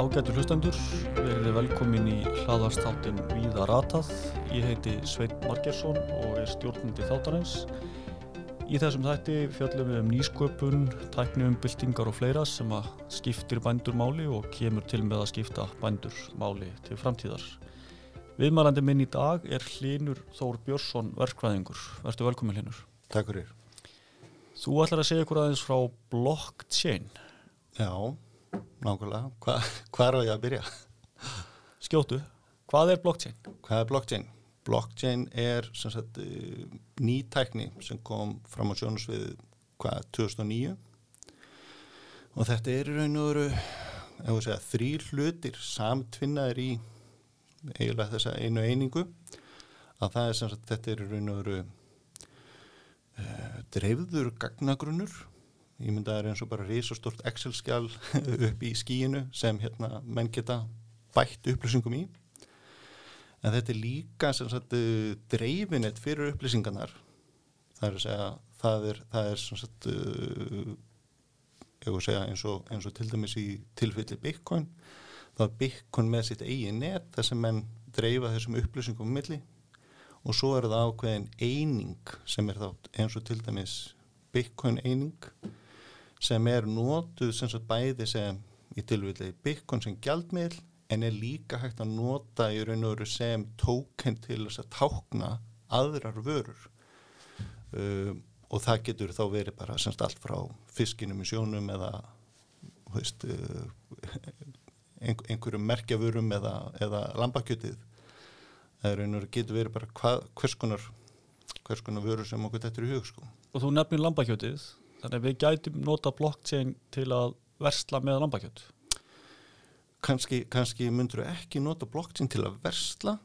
ágættu hlustendur, verið velkomin í hlaðarstáttin Víða Ratað. Ég heiti Sveit Margersson og er stjórnandi þáttarins. Í þessum þætti fjallum við um nýsköpun, tæknum, byltingar og fleira sem að skiptir bændur máli og kemur til með að skipta bændur máli til framtíðar. Viðmælandi minn í dag er Hlinur Þór Björnsson, verkvæðingur. Verður velkomin Hlinur. Takk fyrir. Þú ætlar að segja ykkur aðeins frá blockchain. Já, nákvæmlega. Hva, hvað er ég að byrja? Skjótu, hvað er blockchain? Hvað er blockchain? Blockchain er sem sagt eh, ný tækni sem kom fram á sjónusvið hvað, 2009 og þetta er í raun og veru segja þrýr hlutir samtvinnaðir í eiginlega þessa einu einingu að það er sem sagt þetta er í raun og veru uh, dreifður gagnagrunnur ég myndi að það er eins og bara risastort Excel-skjál upp í skíinu sem hérna menn geta bætt upplýsingum í. En þetta er líka sem sagt uh, dreifinett fyrir upplýsingarnar. Það er að segja það er, það er sem sagt uh, segja, eins, og, eins og til dæmis í tilfelli Bitcoin þá er Bitcoin með sitt eigin net þar sem menn dreifa þessum upplýsingum um milli. Og svo er það ákveðin eining sem er þá eins og til dæmis Bitcoin eining sem er nótuð sem sagt bæði sem í tilfelli Bitcoin sem gjaldmiðl en er líka hægt að nota í raun og veru sem tóken til þess að tákna aðrar vörur. Um, og það getur þá verið bara semst allt frá fiskinum í sjónum eða veist, uh, einhverjum merkjavörum eða, eða lambakjötið. Það er raun og veru getur verið bara hva, hvers konar hvers konar vörur sem okkur þetta er í hug sko. Og þú nefnir lambakjötið þannig að við gætum nota blockchain til að versla með lambakjöt. Kannski, kannski myndur ekki nota blockchain til að versla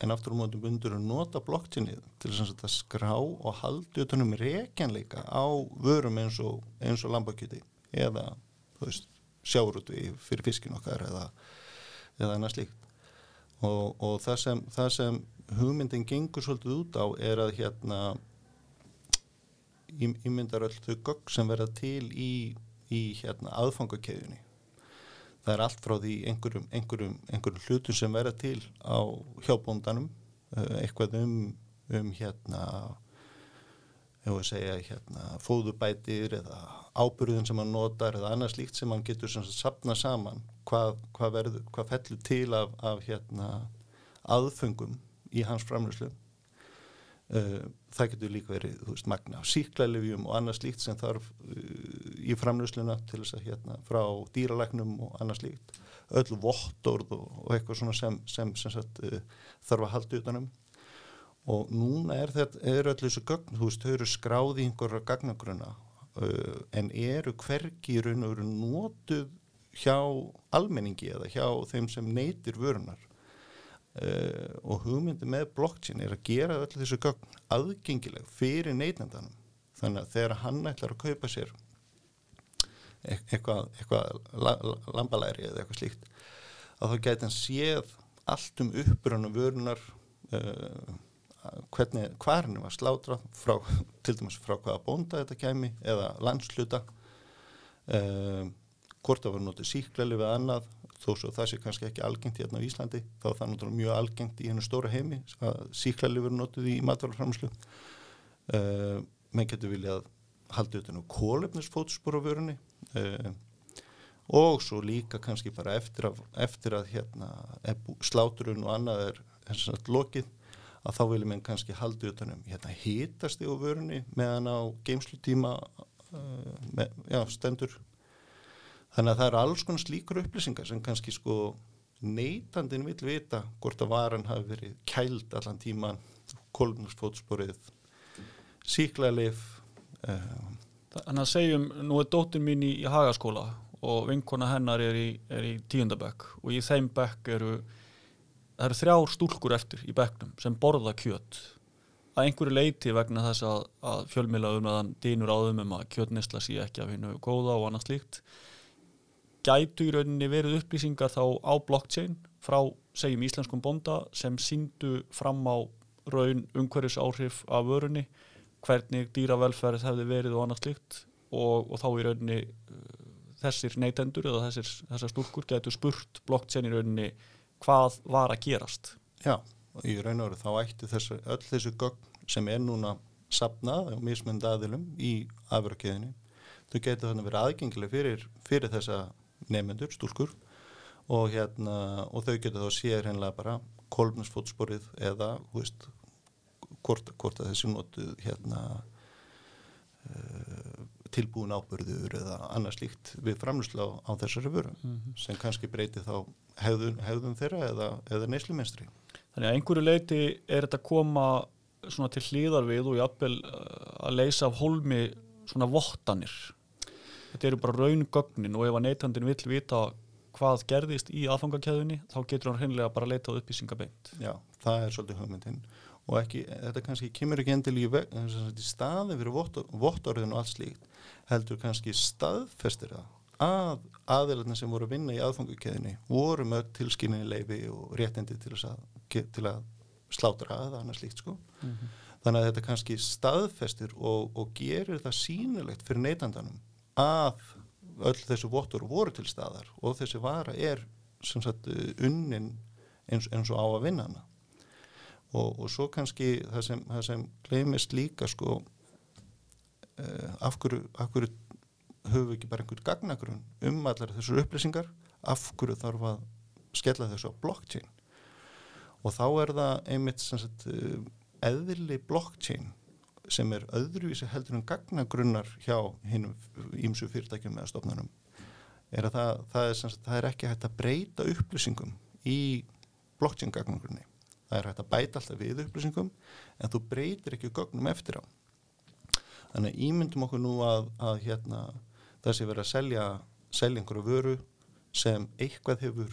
en aftur á mótu myndur að nota blockchainið til að skrá og haldi utanum reikjanleika á vörum eins og, og lambakjöti. Eða sjárutu fyrir fiskin okkar eða, eða annað slíkt. Og, og það, sem, það sem hugmyndin gengur svolítið út á er að hérna ímyndar öll þau gögg sem verða til í, í hérna, aðfangakeðunni það er allt frá því einhverjum, einhverjum, einhverjum hlutum sem verða til á hjábóndanum eh, eitthvað um, um hérna segja hérna fóðubætir eða ábyrðun sem hann notar eða annars líkt sem hann getur sapna saman hvað, hvað, verður, hvað fellur til af, af hérna aðfengum í hans framlýslu uh, það getur líka verið, veist, magna síklarlefjum og annars líkt sem þarf uh, í framlösluna til þess að hérna frá dýralæknum og annars líkt öll vottorð og, og eitthvað svona sem, sem, sem sagt, uh, þarf að halda utanum. Og núna er þetta, er öll þessu gögn, þú veist, þau eru skráði einhverja gagnagruna en eru hvergi í raun og veru nótuð hjá almenningi eða hjá þeim sem neytir vörunar Uh, og hugmyndi með blockchain er að gera öll þessu gögn aðgengileg fyrir neytendanum. Þannig að þegar hann ætlar að kaupa sér e eitthvað, eitthvað la lambalæri eða eitthvað slíkt að þá gæti hann séð allt um uppröðunum vörunar uh, hvernig hvað hann var slátra frá, til dæmis frá hvaða bónda þetta kemi eða landsluta uh, hvort það var notið síklarli við annað þó svo það sé kannski ekki algengt hérna á Íslandi þá er það náttúrulega mjög algengt í hennu stóra heimi að síklarli verður notið í matvaraframslu uh, eh, menn getur viljað halda utan á kólefnisfótspor á vörunni uh, og svo líka kannski bara eftir að, eftir að hérna, sláturinn og annað er lokið að þá viljum enn kannski halda utan um hérna, hítasti á vörunni meðan á geimslutíma uh, með, já, stendur Þannig að það eru alls konar slíkur upplýsingar sem kannski sko neytandin vil vita hvort að varan hafi verið kæld allan tíman, kolumnusfótsporið, síklarleif. Um. Þannig að segjum, nú er dóttin mín í, hagaskóla og vinkona hennar er í, í tíundabökk og í þeim bekk eru, eru þrjár stúlkur eftir í bekknum sem borða kjött að einhverju leiti vegna þess að, að fjölmila um aðan dýnur áðum um að kjöttnisla sé ekki af hennu góða og annað slíkt gætu í rauninni verið upplýsingar þá á blockchain frá segjum íslenskum bonda sem síndu fram á raun umhverjus áhrif af vörunni hvernig dýravelferð hefði verið og annað slikt og, og þá í rauninni uh, þessir neytendur eða þessir, þessar stúlkur getur spurt blockchain í rauninni hvað var að gerast. Já, í raun og veru þá ætti þessu, öll þessu gögn sem er núna sapnað og mismund aðilum í afrökkiðinni þau getur þannig verið aðgengileg fyrir, fyrir þessa nefnendur, stúlkur og, hérna, og þau getur þá séð hreinlega bara kolmnsfótsporið eða veist, hvort, hvort að þessi notu hérna uh, tilbúin ábyrður eða annars líkt við framlýsla á, á þessari vöru mm -hmm. sem kannski breyti þá hefðun, hefðun þeirra eða, eða neysluminstri. Þannig að einhverju leiti er þetta að koma svona til hlýðar við og jafnvel uh, að leysa af hólmi svona vottanir. Þetta eru bara raungögnin og ef að neytandin vill vita hvað gerðist í aðfangakæðunni þá getur hann hreinlega bara að leita á upplýsingabeint. Já, það er svolítið hugmyndin og ekki, þetta kannski kemur ekki endil í, í staði fyrir vottorðin og allt slíkt heldur kannski staðfestir það að aðeirarnir sem voru að vinna í aðfangukeðinni voru með tilskynni leifi og réttindi til að, til að slátra aða annars líkt sko. Mm -hmm. Þannig að þetta kannski staðfestir og, og gerir það sínilegt fyrir neytandanum að öll þessu vottur voru til staðar og þessi vara er sagt, unnin eins, eins og á að vinna hana. Og, og svo kannski það sem, það sem gleymist líka sko uh, af hverju, hverju höfum við ekki bara einhvern gagnagrun um allar þessar upplýsingar af hverju þarf að skella þessu á blockchain og þá er það einmitt sagt, uh, eðli blockchain sem er öðruvísi heldur en gagnagrunnar hjá hinnum ímsu fyrirtækjum eða stofnunum er að það, það, er, sagt, það er ekki hægt að breyta upplýsingum í blockchain gagnagrunni það er hægt að bæta alltaf við upplýsingum en þú breytir ekki gögnum eftir á Þannig ímyndum okkur nú að, að hérna, það sé verið að selja, selja einhverju vöru sem eitthvað hefur,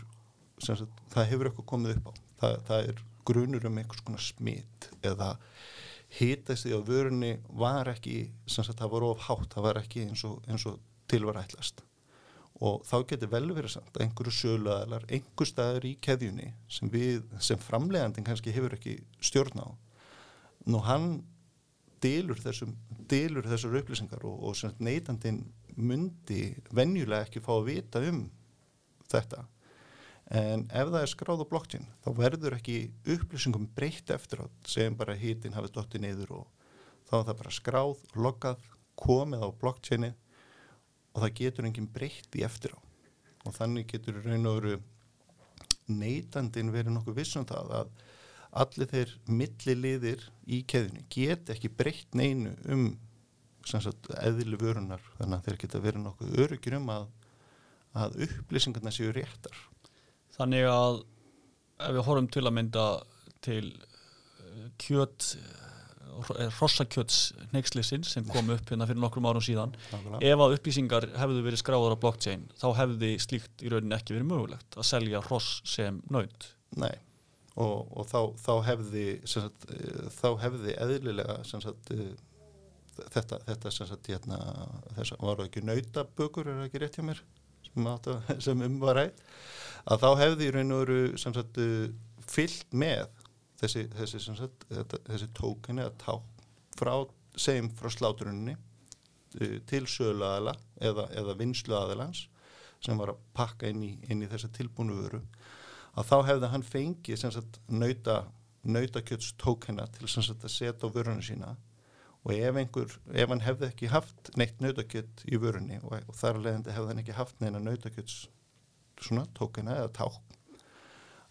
sem sagt, það hefur eitthvað komið upp á. Það, það er grunur um einhvers konar smitt eða hýtast því að vörunni var ekki, sagt, það var of hátt, það var ekki eins og, og tilvarætlast. Og þá getur vel verið samt að einhverju söluaðalar, einhver staður í keðjunni sem, við, sem framlegandin kannski hefur ekki stjórn á. Nú hann dilur þessum, dilur þessar upplýsingar og, og neytandin myndi venjulega ekki fá að vita um þetta en ef það er skráð á blockchain þá verður ekki upplýsingum breytt eftir átt sem bara hýtin hafið dottið neyður og þá er það bara skráð, loggað, komið á blockchaini og það getur enginn breytt í eftir á og þannig getur raun og veru neytandin verið nokkuð vissum það að allir þeir milliliðir í keðinu get ekki breytt neinu um sagt, eðli vörunar þannig að þeir geta verið nokkuð öryggir um að, að upplýsingarna séu réttar Þannig að ef við horfum til að mynda til eh, kjöt rossakjöts eh, neykslisinn sem kom upp hérna fyrir nokkrum árum síðan. Nákvæmlega. ef að upplýsingar hefðu verið skráðar á blockchain þá hefði slíkt í rauninni ekki verið mögulegt að selja ross sem nöynd Nei. Og, og þá, þá hefði sagt, eh, þá hefði eðlilega sagt, þetta, þetta sagt, hérna, þess að varu ekki nautabökur er ekki rétt hjá mér sem, um var rætt að þá hefði í raun og veru eh, fyllt með þessi, þessi, þetta, þessi tókini að tá frá, segjum frá sláturinninni til söluaðala eða, eða vinsluaðalans sem var að pakka inn í, inn í þessa tilbúinu vöru að þá hefði hann fengið sagt, nauta, nautakjötstókina til sagt, að setja á vörunum sína og ef, einhver, ef hann hefði ekki haft neitt nautakjött í vörunni og, og þar leðandi hefði hann ekki haft neina nautakjöts tókina eða ták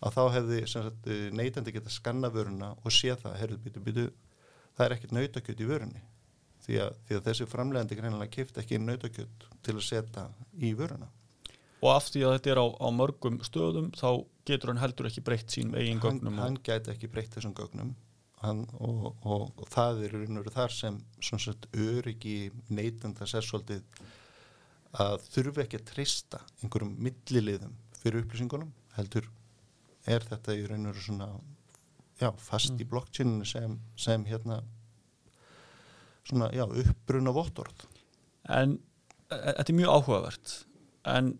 að þá hefði sagt, neytandi geta skanna vöruna og sé það herðu, býtu, býtu, það er ekkert nautakjött í vörunni því að, því að þessi framlegandi greinlega kipta ekki nautakjött til að setja í vöruna og af því að þetta er á, á mörgum stöðum þá getur hann heldur ekki breytt sínum eigin gögnum. Hann, hann gæti ekki breytt þessum gögnum hann, og, og, og það er einhverju þar sem öryggi neytanda sérsvöldið að þurfi ekki að treysta einhverjum milliliðum fyrir upplýsingunum heldur er þetta í raun og veru svona já, fast mm. í blockchaininu sem, sem hérna svona, já, uppbruna vottorð En e, e, þetta er mjög áhugavert en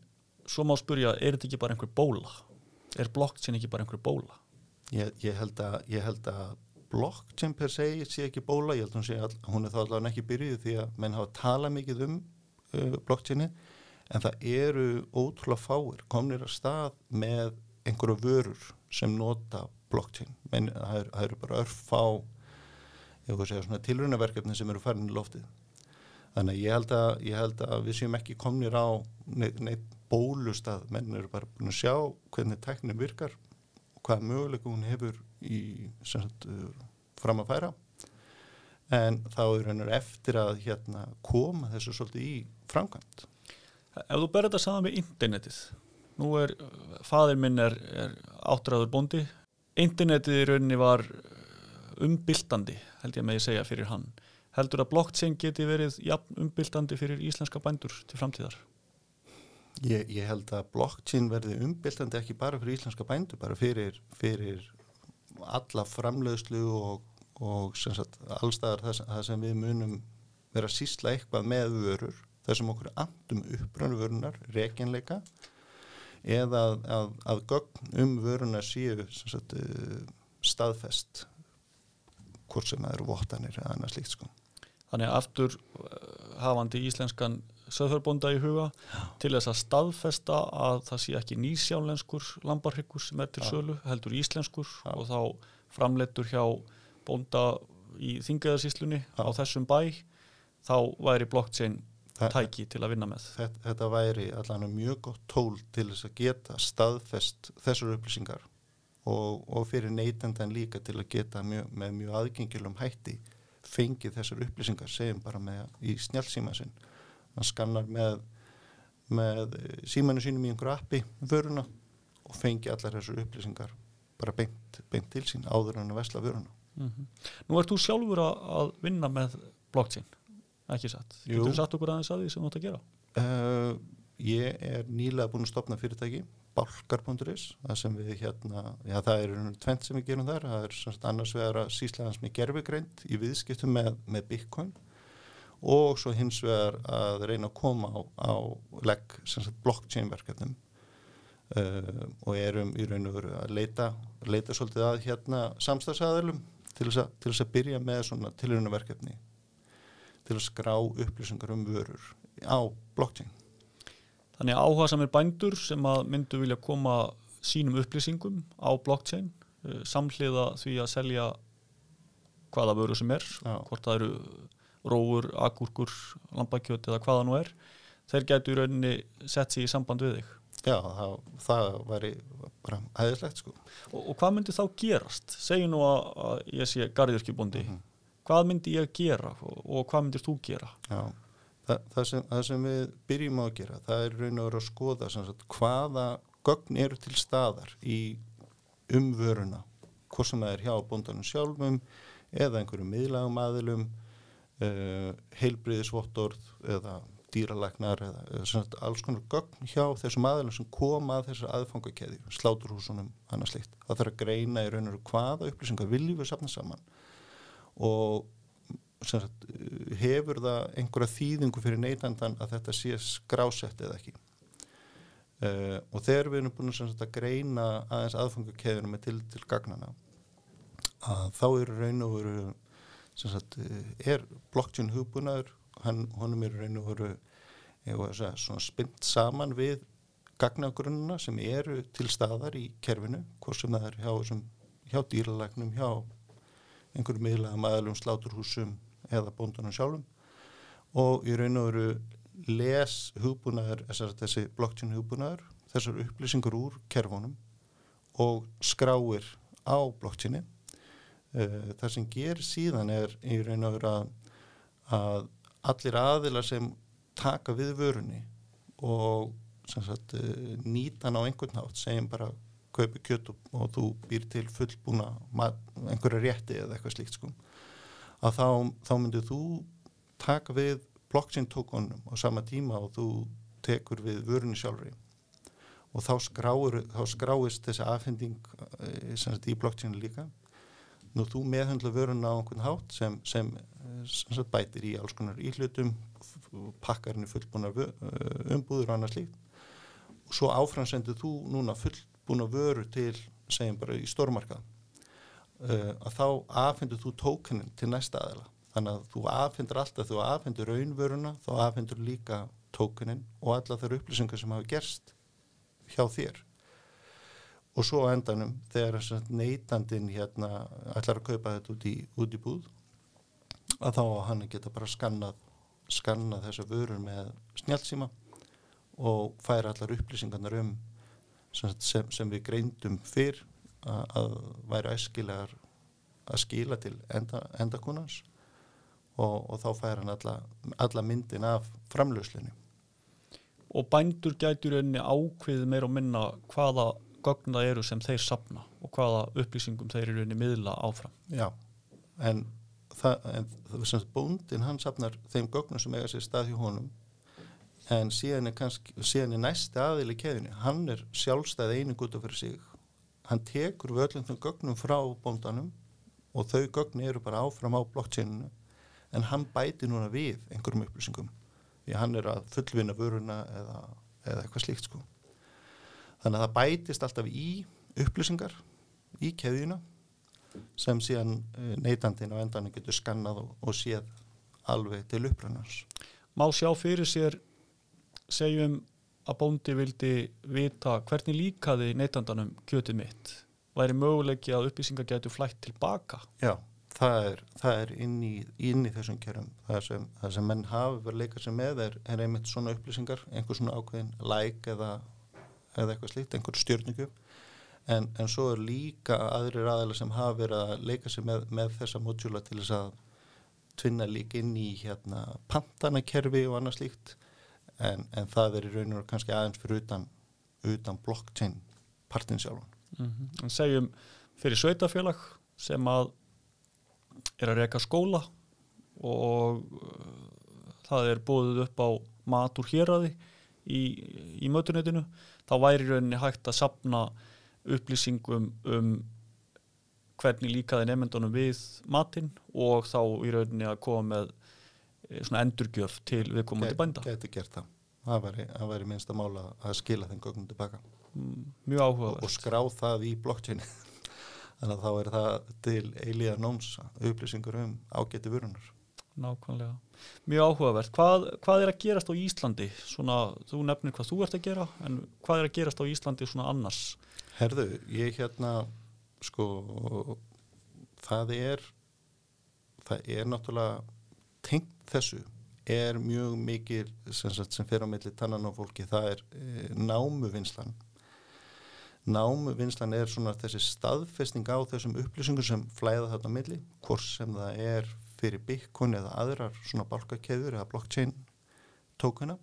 svo má spurja, er þetta ekki bara einhver bóla? Er blockchain ekki bara einhver bóla? Ég, ég, held að, ég held að blockchain per se sé ekki bóla, ég held að hún, sé all, hún er þá allavega ekki byrjuð því að menn hafa talað mikið um uh, blockchaini en það eru ótrúlega fáir komnir að stað með einhverju vörur sem nota blockchain, menn það eru, bara örf fá tilrönaverkefni sem eru farin í loftið. Þannig að ég held að, ég held að við séum ekki komnir á neitt, neitt bólustað, menn eru bara búin að sjá hvernig teknin virkar og hvaða möguleikum hún hefur í sagt, fram að færa en þá er hennur eftir að hérna, koma þessu svolítið í framkvæmt. Ef þú berður þetta saman með internetið, nú er, fadir minn er, er áttræður bondi, internetið í rauninni var umbyltandi, held ég með ég segja fyrir hann. Heldur að blockchain geti verið jafn umbyltandi fyrir íslenska bændur til framtíðar? Ég, ég held að blockchain verði umbyltandi ekki bara fyrir íslenska bændur, bara fyrir, fyrir alla framleiðslu og og allstaðar það, það sem við munum vera sísla eitthvað með vörur þar sem okkur andum upprönu vörunar reginleika eða að, að, að gögn um vörunar séu sagt, eh, staðfest hvort sem það eru votanir eða annað slíkt sko. Þannig að aftur eh, hafandi íslenskan söðförbonda í huga Já. til þess að staðfesta að það sé ekki nýsjálenskur lambarhyggur sem er til Já. sölu heldur íslenskur Já. og þá framleittur hjá bónda í þingiðarsíslunni á þessum bæ þá væri blockchain tæki til að vinna með. Þetta, þetta væri allavega mjög gott tól til þess að geta staðfest þessar upplýsingar og, og fyrir neytendan líka til að geta mjög, með mjög aðgengilum hætti fengið þessar upplýsingar segjum bara með í snjálfsíma sinn hann skannar með, með símanu sínum í einhverju appi vöruna og fengi allar þessar upplýsingar bara beint, beint til sín áður en að vesla vöruna Mm -hmm. Nú ert þú sjálfur að vinna með blockchain, ekki satt? Getur þú satt okkur aðeins að því sem þú ætti að gera? Uh, ég er nýlega búin að stopna fyrirtæki, Balkar.is, það sem við hérna, já það er tvent sem við gerum þar, það er annars vegar að síslegans með gerfigreind í viðskiptum með, með Bitcoin og svo hins vegar að reyna að koma á, á legg blockchain verkefnum uh, og erum í raun og veru að leita, leita svolítið að hérna samstagsæðalum til þess, að, að byrja með svona tilhörunarverkefni til að skrá upplýsingar um vörur á blockchain. Þannig áhuga samir bændur sem að myndu vilja koma sínum upplýsingum á blockchain uh, samhliða því að selja hvaða vöru sem er, Já. hvort það eru róur, agurkur, lambakjöt eða hvaða nú er, þeir getur í rauninni sett sér í samband við þig. Já, það, það væri bara aðeinslegt sko. Og, og hvað myndi þá gerast? Segjum nú að, að ég sé garðjörkjubondi, mm -hmm. hvað myndi ég gera og, og hvað myndir þú gera? Já, það, það, sem, það sem við byrjum að gera, það er raun og vera að skoða sagt, hvaða gögn eru til staðar í umvöruna, hvort sem það er hjá bondanum sjálfum eða einhverjum miðlagum aðilum, uh, heilbriðisvottorð eða dýralegnar eða, eða alls konar gögn hjá þessum aðlum sem koma að þessar aðfangakeði, sláturhúsunum, annars slikt. Það þarf að greina í raun og hvaða upplýsingar viljum við safna saman og sagt, hefur það einhverja þýðingu fyrir neytandan að þetta sé skrásett eða ekki. Uh, og þegar við erum búin sagt, að greina aðeins aðfangakeðunum með til, til gagnana að þá eru raun og veru sagt, er blockchain hugbúnaður. Hann, honum er raun og veru svona spynt saman við gagnagrunna sem eru til staðar í kerfinu, hvort sem það er hjá, hjá dýralagnum, hjá einhverjum miðlega maðalum sláturhúsum eða bóndunum sjálfum. Og í raun og veru les hugbúnaður, þessi blockchain hugbúnaður, þessar upplýsingur úr kerfunum og skráir á blockchaini eh, það sem ger síðan er í raun og veru að, allir aðilar sem taka við vörunni og sagt, eh, nýta hann á einhvern nátt segjum bara kaupi kjött og, þú býr til fullbúna einhverja rétti eða eitthvað slíkt sko að þá, þá myndir þú taka við blockchain tókonum á sama tíma og þú tekur við vörunni sjálfri. Og þá, skráir, þá skráist þessi afhending eh, í blockchainu líka nú þú meðhandla vöruna á einhvern hátt sem, sem, sem bætir í alls konar íhlutum pakkarinn fullbúna umbúður og annað slíkt. Og svo áframsendur þú núna fullbúna vöru til segjum bara í stórmarkað. Uh, að þá afhendur þú tókunin til næsta aðela þannig að þú afhendur alltaf þú afhendur raunvöruna þá afhendur líka tókunin og alla þar upplýsingar sem hafa gerst hjá þér og svo endanum þegar neytandin hérna ætlar að kaupa þetta út í, út í búð að þá hann geta bara skannað skannað þessa vörur með snjálfsíma og færa allar upplýsingarnar um sem, sem við greindum fyrr að, að væri æskilegar að skila til enda, endakunans og, og þá fær hann alla, alla myndin af framlöslinu. Og bændur gætur einni ákveð meir og minna hvaða gögna eru sem þeir sapna og hvaða upplýsingum þeir eru einni miðla áfram. Já, en það, en það sem búndin hann sapnar þeim gögnum sem eiga sér stað hjá honum en síðan er, kannski, síðan er næsti aðil í keðinu, hann er sjálfstæð einu gúta fyrir sig, hann tekur völlum þeim gögnum frá bóndanum og þau gögni eru bara áfram á blockchaininu en hann bæti núna við einhverjum upplýsingum. Því hann er að fullvinna vöruna eða, eða eitthvað slíkt sko þannig að það bætist alltaf í upplýsingar í keðjuna sem síðan eh, neytandin á endanum getur skannað og, og séð alveg til upprannars Má sjá fyrir sér segjum að bóndi vildi vita hvernig líkaði neytandanum kjötið mitt? Væri möguleiki að upplýsingar getur flætt tilbaka Já það er, það er inn, í, inn í þessum kjörum það sem, það sem menn hafi verið leikað sem með er, er einmitt svona upplýsingar einhver svona ákveðin like eða, eða eitthvað slíkt, einhver stjórningu en, en svo er líka aðrir aðeins sem hafi verið að leika sem með, með þessa mótjúla til þess að tvinna líka inn í hérna pantanakerfi og annað slíkt. En, en það er í raun og kannski aðeins fyrir utan, utan blockchain partin sjálfan. Mm -hmm. En segjum fyrir sveitafélag sem að er að reyka skóla og uh, það er bóðið upp á matur héræði í, í mötunetinu þá væri rauninni hægt að sapna upplýsingum um hvernig líkaði nefndunum við matinn og þá í rauninni að koma með eh, svona endurgjöf til viðkomandi bænda. Gæti gert það. Það væri, það væri minnst að mála að skila þenn gögnum tilbaka. Mm, mjög áhugavert. Og, og skrá það í blockchaini þannig að þá er það til eilíða nóms upplýsingur um ágæti vörunar. Nákvæmlega. Mjög áhugavert. Hvað, hvað er að gerast á Íslandi? Svona, þú nefnir hvað þú ert að gera, en hvað er að gerast á Íslandi svona annars? Herðu, ég hérna, sko, það er, það er náttúrulega tengt þessu er mjög mikil sem, sem fer á milli tannan á fólki, það er e, námuvinslan námuvinslan er svona þessi staðfesting á þessum upplýsingum sem flæða þarna milli, hvort sem það er fyrir Bitcoin eða aðrar svona bálkakeður eða blockchain tókuna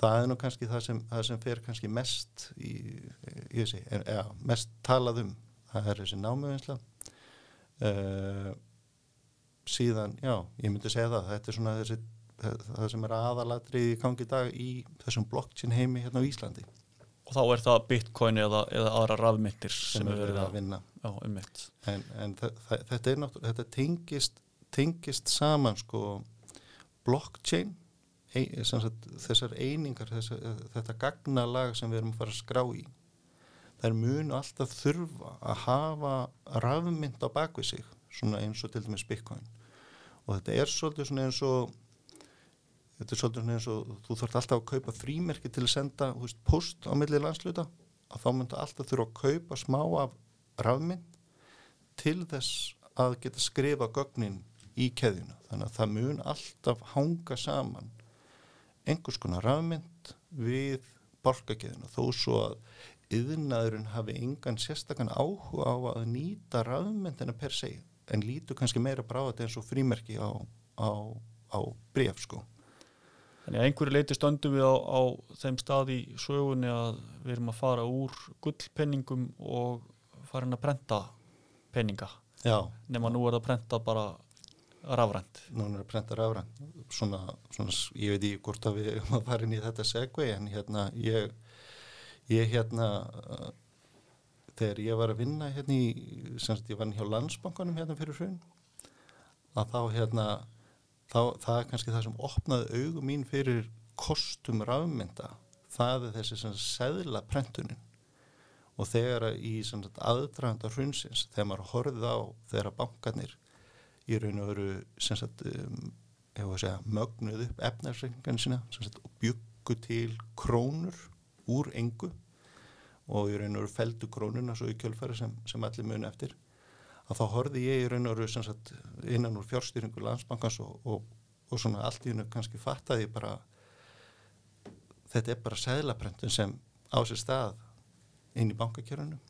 það er nú kannski það sem, það sem fer kannski mest í, ég sé, eða mest talað um, það er þessi námuvinsla uh, síðan, já, ég myndi segja það. Þetta er svona þessi það sem er aðalatri í gangi dag í þessum blockchain heimi hérna á Íslandi. Og þá er það bitcoin eða, eða aðra rafmyndir sem, sem er verið að vinna. Já, um en, en þetta er náttúrulega þetta tengist, tengist saman sko blockchain ein, sagt, þessar einingar þessar, þetta gagnalag sem við erum að fara að skrá í er munu alltaf þurfa að hafa rafmynd á bakvið sig svona eins og til dæmis bitcoin. Og þetta er svolítið svona eins og þetta er svolítið eins og þú þarf alltaf að kaupa frímerki til að senda veist, post á milli landsluta að þá mynda alltaf þurfa að kaupa smá af rafminn til þess að geta skrifa gögnin í keðjuna þannig að það mun alltaf hanga saman einhvers konar rafmynd við borgakeðina þó svo að yðnaðurinn hafi engan sérstakann áhuga á að nýta rafmyndina per se en lítu kannski meira bráða eins og frímerki á, á, á bref sko Þannig að einhverju leiti stöndum við á, á þeim stað í sögunni að við erum að fara úr gullpenningum og fara inn að prenta penninga. Já. Nefn að nú er það að prenta bara rafrænt. Nú er það að prenta rafrænt. Svona, svona, ég veit ekki hvort að við erum að fara inn í þetta segvei en hérna ég, ég hérna, þegar ég var að vinna hérna í, sem sagt ég var hjá landsbankanum hérna fyrir hrun, að þá hérna þá það er kannski það sem opnaði augum mín fyrir kostum rafmynda það er þessi sem segla prentunin og þegar í aðdraganda hrunsins þegar maður horfið á þegar bankarnir í raun og veru um, mögnuð upp efnarsreikningan sína sagt, og byggu til krónur úr engu og í raun og veru feldu krónuna svo í kjölfæri sem, sem allir muni eftir að þá horfi ég í raun og veru sagt, innan úr fjárstýringu landsbankans og, og, og svona allt í hennu kannski fattaði bara þetta er bara seglaprentun sem á sér stað inn í bankakjörunum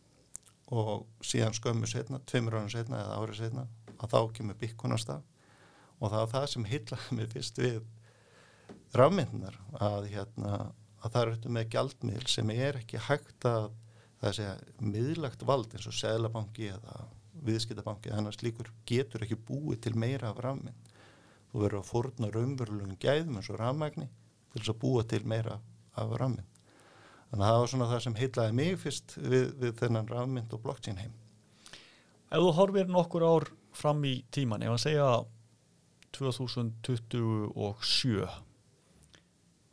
og síðan skömmu setna, tveimur árið setna eða árið setna að þá kemur byggun á stað og það er það sem hyllaði mig fyrst við rafmyndunar að, hérna, að það eru með gjaldmiðl sem er ekki hægt að það segja miðlagt vald eins og seglabanki eða viðskiptabanki eða annars líkur getur ekki búið til meira af rafmynd þú verður að forna raunverulegum gæðum eins og rafmægni til þess að búa til meira af rafmynd Þannig að það var svona það sem heitlaði mig fyrst við, við þennan rafmynd og blockchain heim. Ef þú horfir nokkur ár fram í tíman, ef að segja 2027,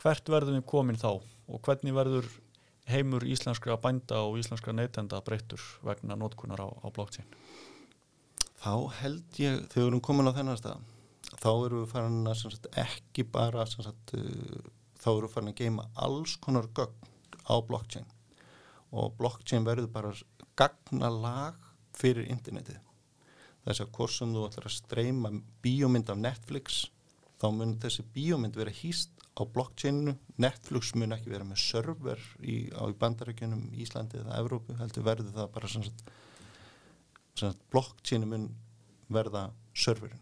hvert verður við komin þá og hvernig verður heimur íslenskra bænda og íslenskra neytenda breyttur vegna notkunar á, á blockchain? Þá held ég, þegar við erum komin á þennan stað, þá erum við farin að sagt, ekki bara, sagt, uh, þá erum við farin að geima alls konar gögn á blockchain og blockchain verður bara gagna lag fyrir internetið þess að hvort sem þú ætlar að streyma bíómynd af Netflix þá mun þessi bíómynd vera hýst á blockchainu, Netflix mun ekki vera með server í, á bandarækjunum Íslandi eða Evrópu, heldur verður það bara sem sagt blockchainu mun verða serverin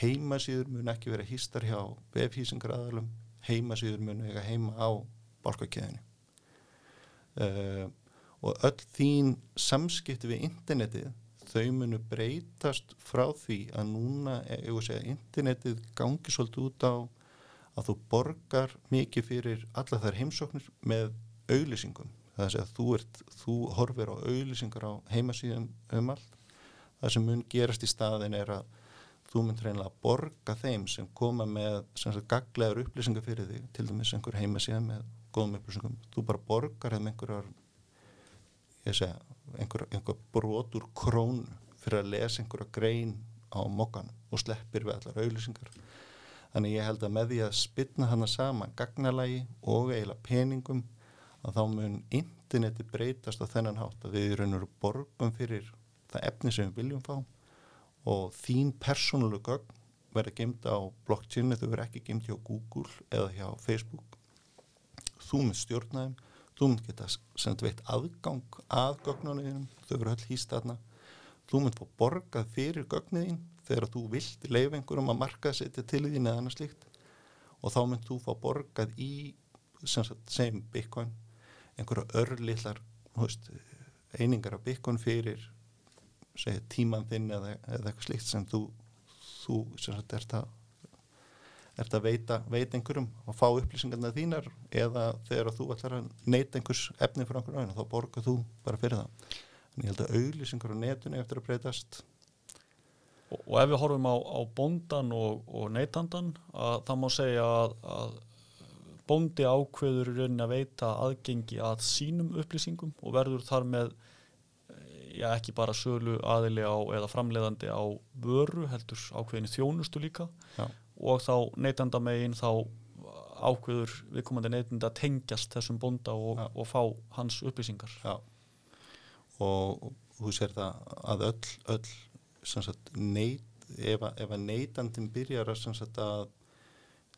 heimasýður mun ekki vera hýstar hjá vefhýsingar aðalum heimasýður mun eiga heima á balkakeðinu uh, og öll þín samskipti við internetið þau munu breytast frá því að núna, ég voru að segja, internetið gangi svolítið út á að þú borgar mikið fyrir alla þær heimsóknir með auðlýsingum. Það er að þú, ert, þú horfir á auðlýsingar á heimasíðum um allt. Það sem mun gerast í staðin er að þú mun reynilega að borga þeim sem koma með gaglegar upplýsingar fyrir þig, til dæmis einhver heimasíða með góðum upplýsingum. Þú bara borgar þeim einhverjar segja, einhver, einhver brotur krón fyrir að lesa einhverja grein á mokkanum og sleppir við allar auðlýsingar þannig ég held að með því að spilna hana saman gagnalagi og eiginlega peningum að þá mun interneti breytast á þennan hátt að við raun og borgum fyrir það efni sem við viljum fá og þín persónuleg gögn verður gemd á blockchainu, þau verður ekki gemd hjá Google eða hjá Facebook. Þú með stjórnaðum þú mynd geta sendt veitt aðgang að gögnunum, þau verður öll hýst aðna þú mynd fá borgað fyrir gögnuðin þegar þú vilt leif einhverjum að marka setja til þín eða annars líkt og þá mynd þú fá borgað í sem Bitcoin einhverja örlillar einingar af Bitcoin fyrir segja, tíman þinn eða, eða eitthvað slíkt sem þú, þú sem sagt, ert að ert að veita, veita einhverjum og fá upplýsingarna þínar eða þegar þú ætlar að neyta einhvers efni fyrir einhverjum aðeins, þá borgar þú bara fyrir það. En ég held að auglýsingar á netunni eftir að breytast. Og, og ef við horfum á, á bondan og, og neytandan, það má segja að, að bondi ákveður í rauninni að veita aðgengi að sínum upplýsingum og verður þar með já, ekki bara sölu aðili á eða framleiðandi á vöru, heldur ákveðinni þjónustu líka. Já og þá neytandamegin þá ákveður viðkomandi neytandi að tengjast þessum bonda og, og fá hans upplýsingar. Já. Og þú sér það að öll, öll sagt, neyt, ef, að, ef að neytandin byrjar að, sagt, að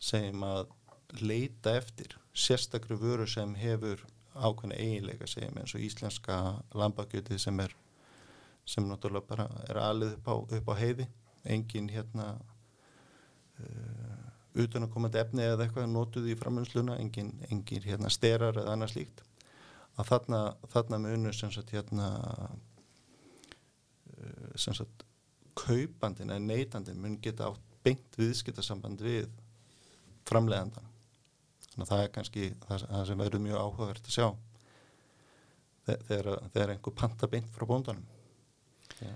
segjum að leita eftir sérstakru vöru sem hefur ákveðna eiginleika segjum eins og íslenska lambakjötið sem er sem náttúrulega bara er alveg upp á, upp á heiði. Engin hérna utan að komandi efni eða eitthvað notuð í framhengsluna, engin, engin hérna, sterar eða annað slíkt. Að þarna, þarna með unnu sem sagt hérna uh, sem sagt kaupandin eða neytandin mun geta átt beint viðskiptasamband við framlegandan þannig að það er kannski það, það sem verður mjög áhugavert að sjá. Þegar, þegar einhver panta beint frá bóndanum. Ja.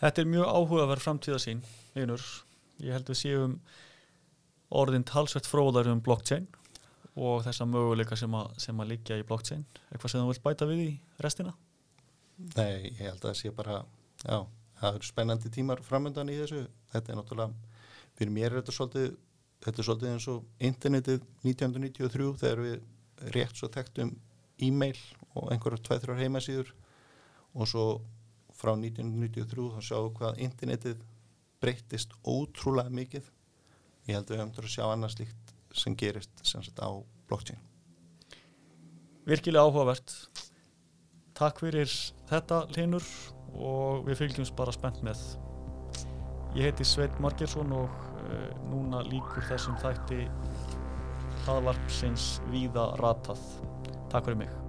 Þetta er mjög áhugaverð framtíðasín einur ég held við séum orðin talsvett fróðar um blockchain og þessa möguleika sem að, sem að liggja í blockchain. Eitthvað sem þú vilt bæta við í restina? Nei, ég held að það sé bara já, það eru spennandi tímar framöndan í þessu. Þetta er náttúrulega fyrir mér er þetta svolítið, þetta er svolítið eins og internetið 1993 þegar við rétt svo þekktum e-mail og einhverjar tveið-þrjár heimasýður og svo frá 1993 þá sjáum við hvað internetið breyttist ótrúlega mikið. Ég held að við höfum til að sjá annars líkt sem gerist sem sagt á blockchain. Virkilega áhugavert. Takk fyrir þetta Linur og við fylgjumst bara spennt með. Ég heiti Sveit Margersson og uh, núna líkur þessum þætti aðvarpsins víða ratað. Takk fyrir mig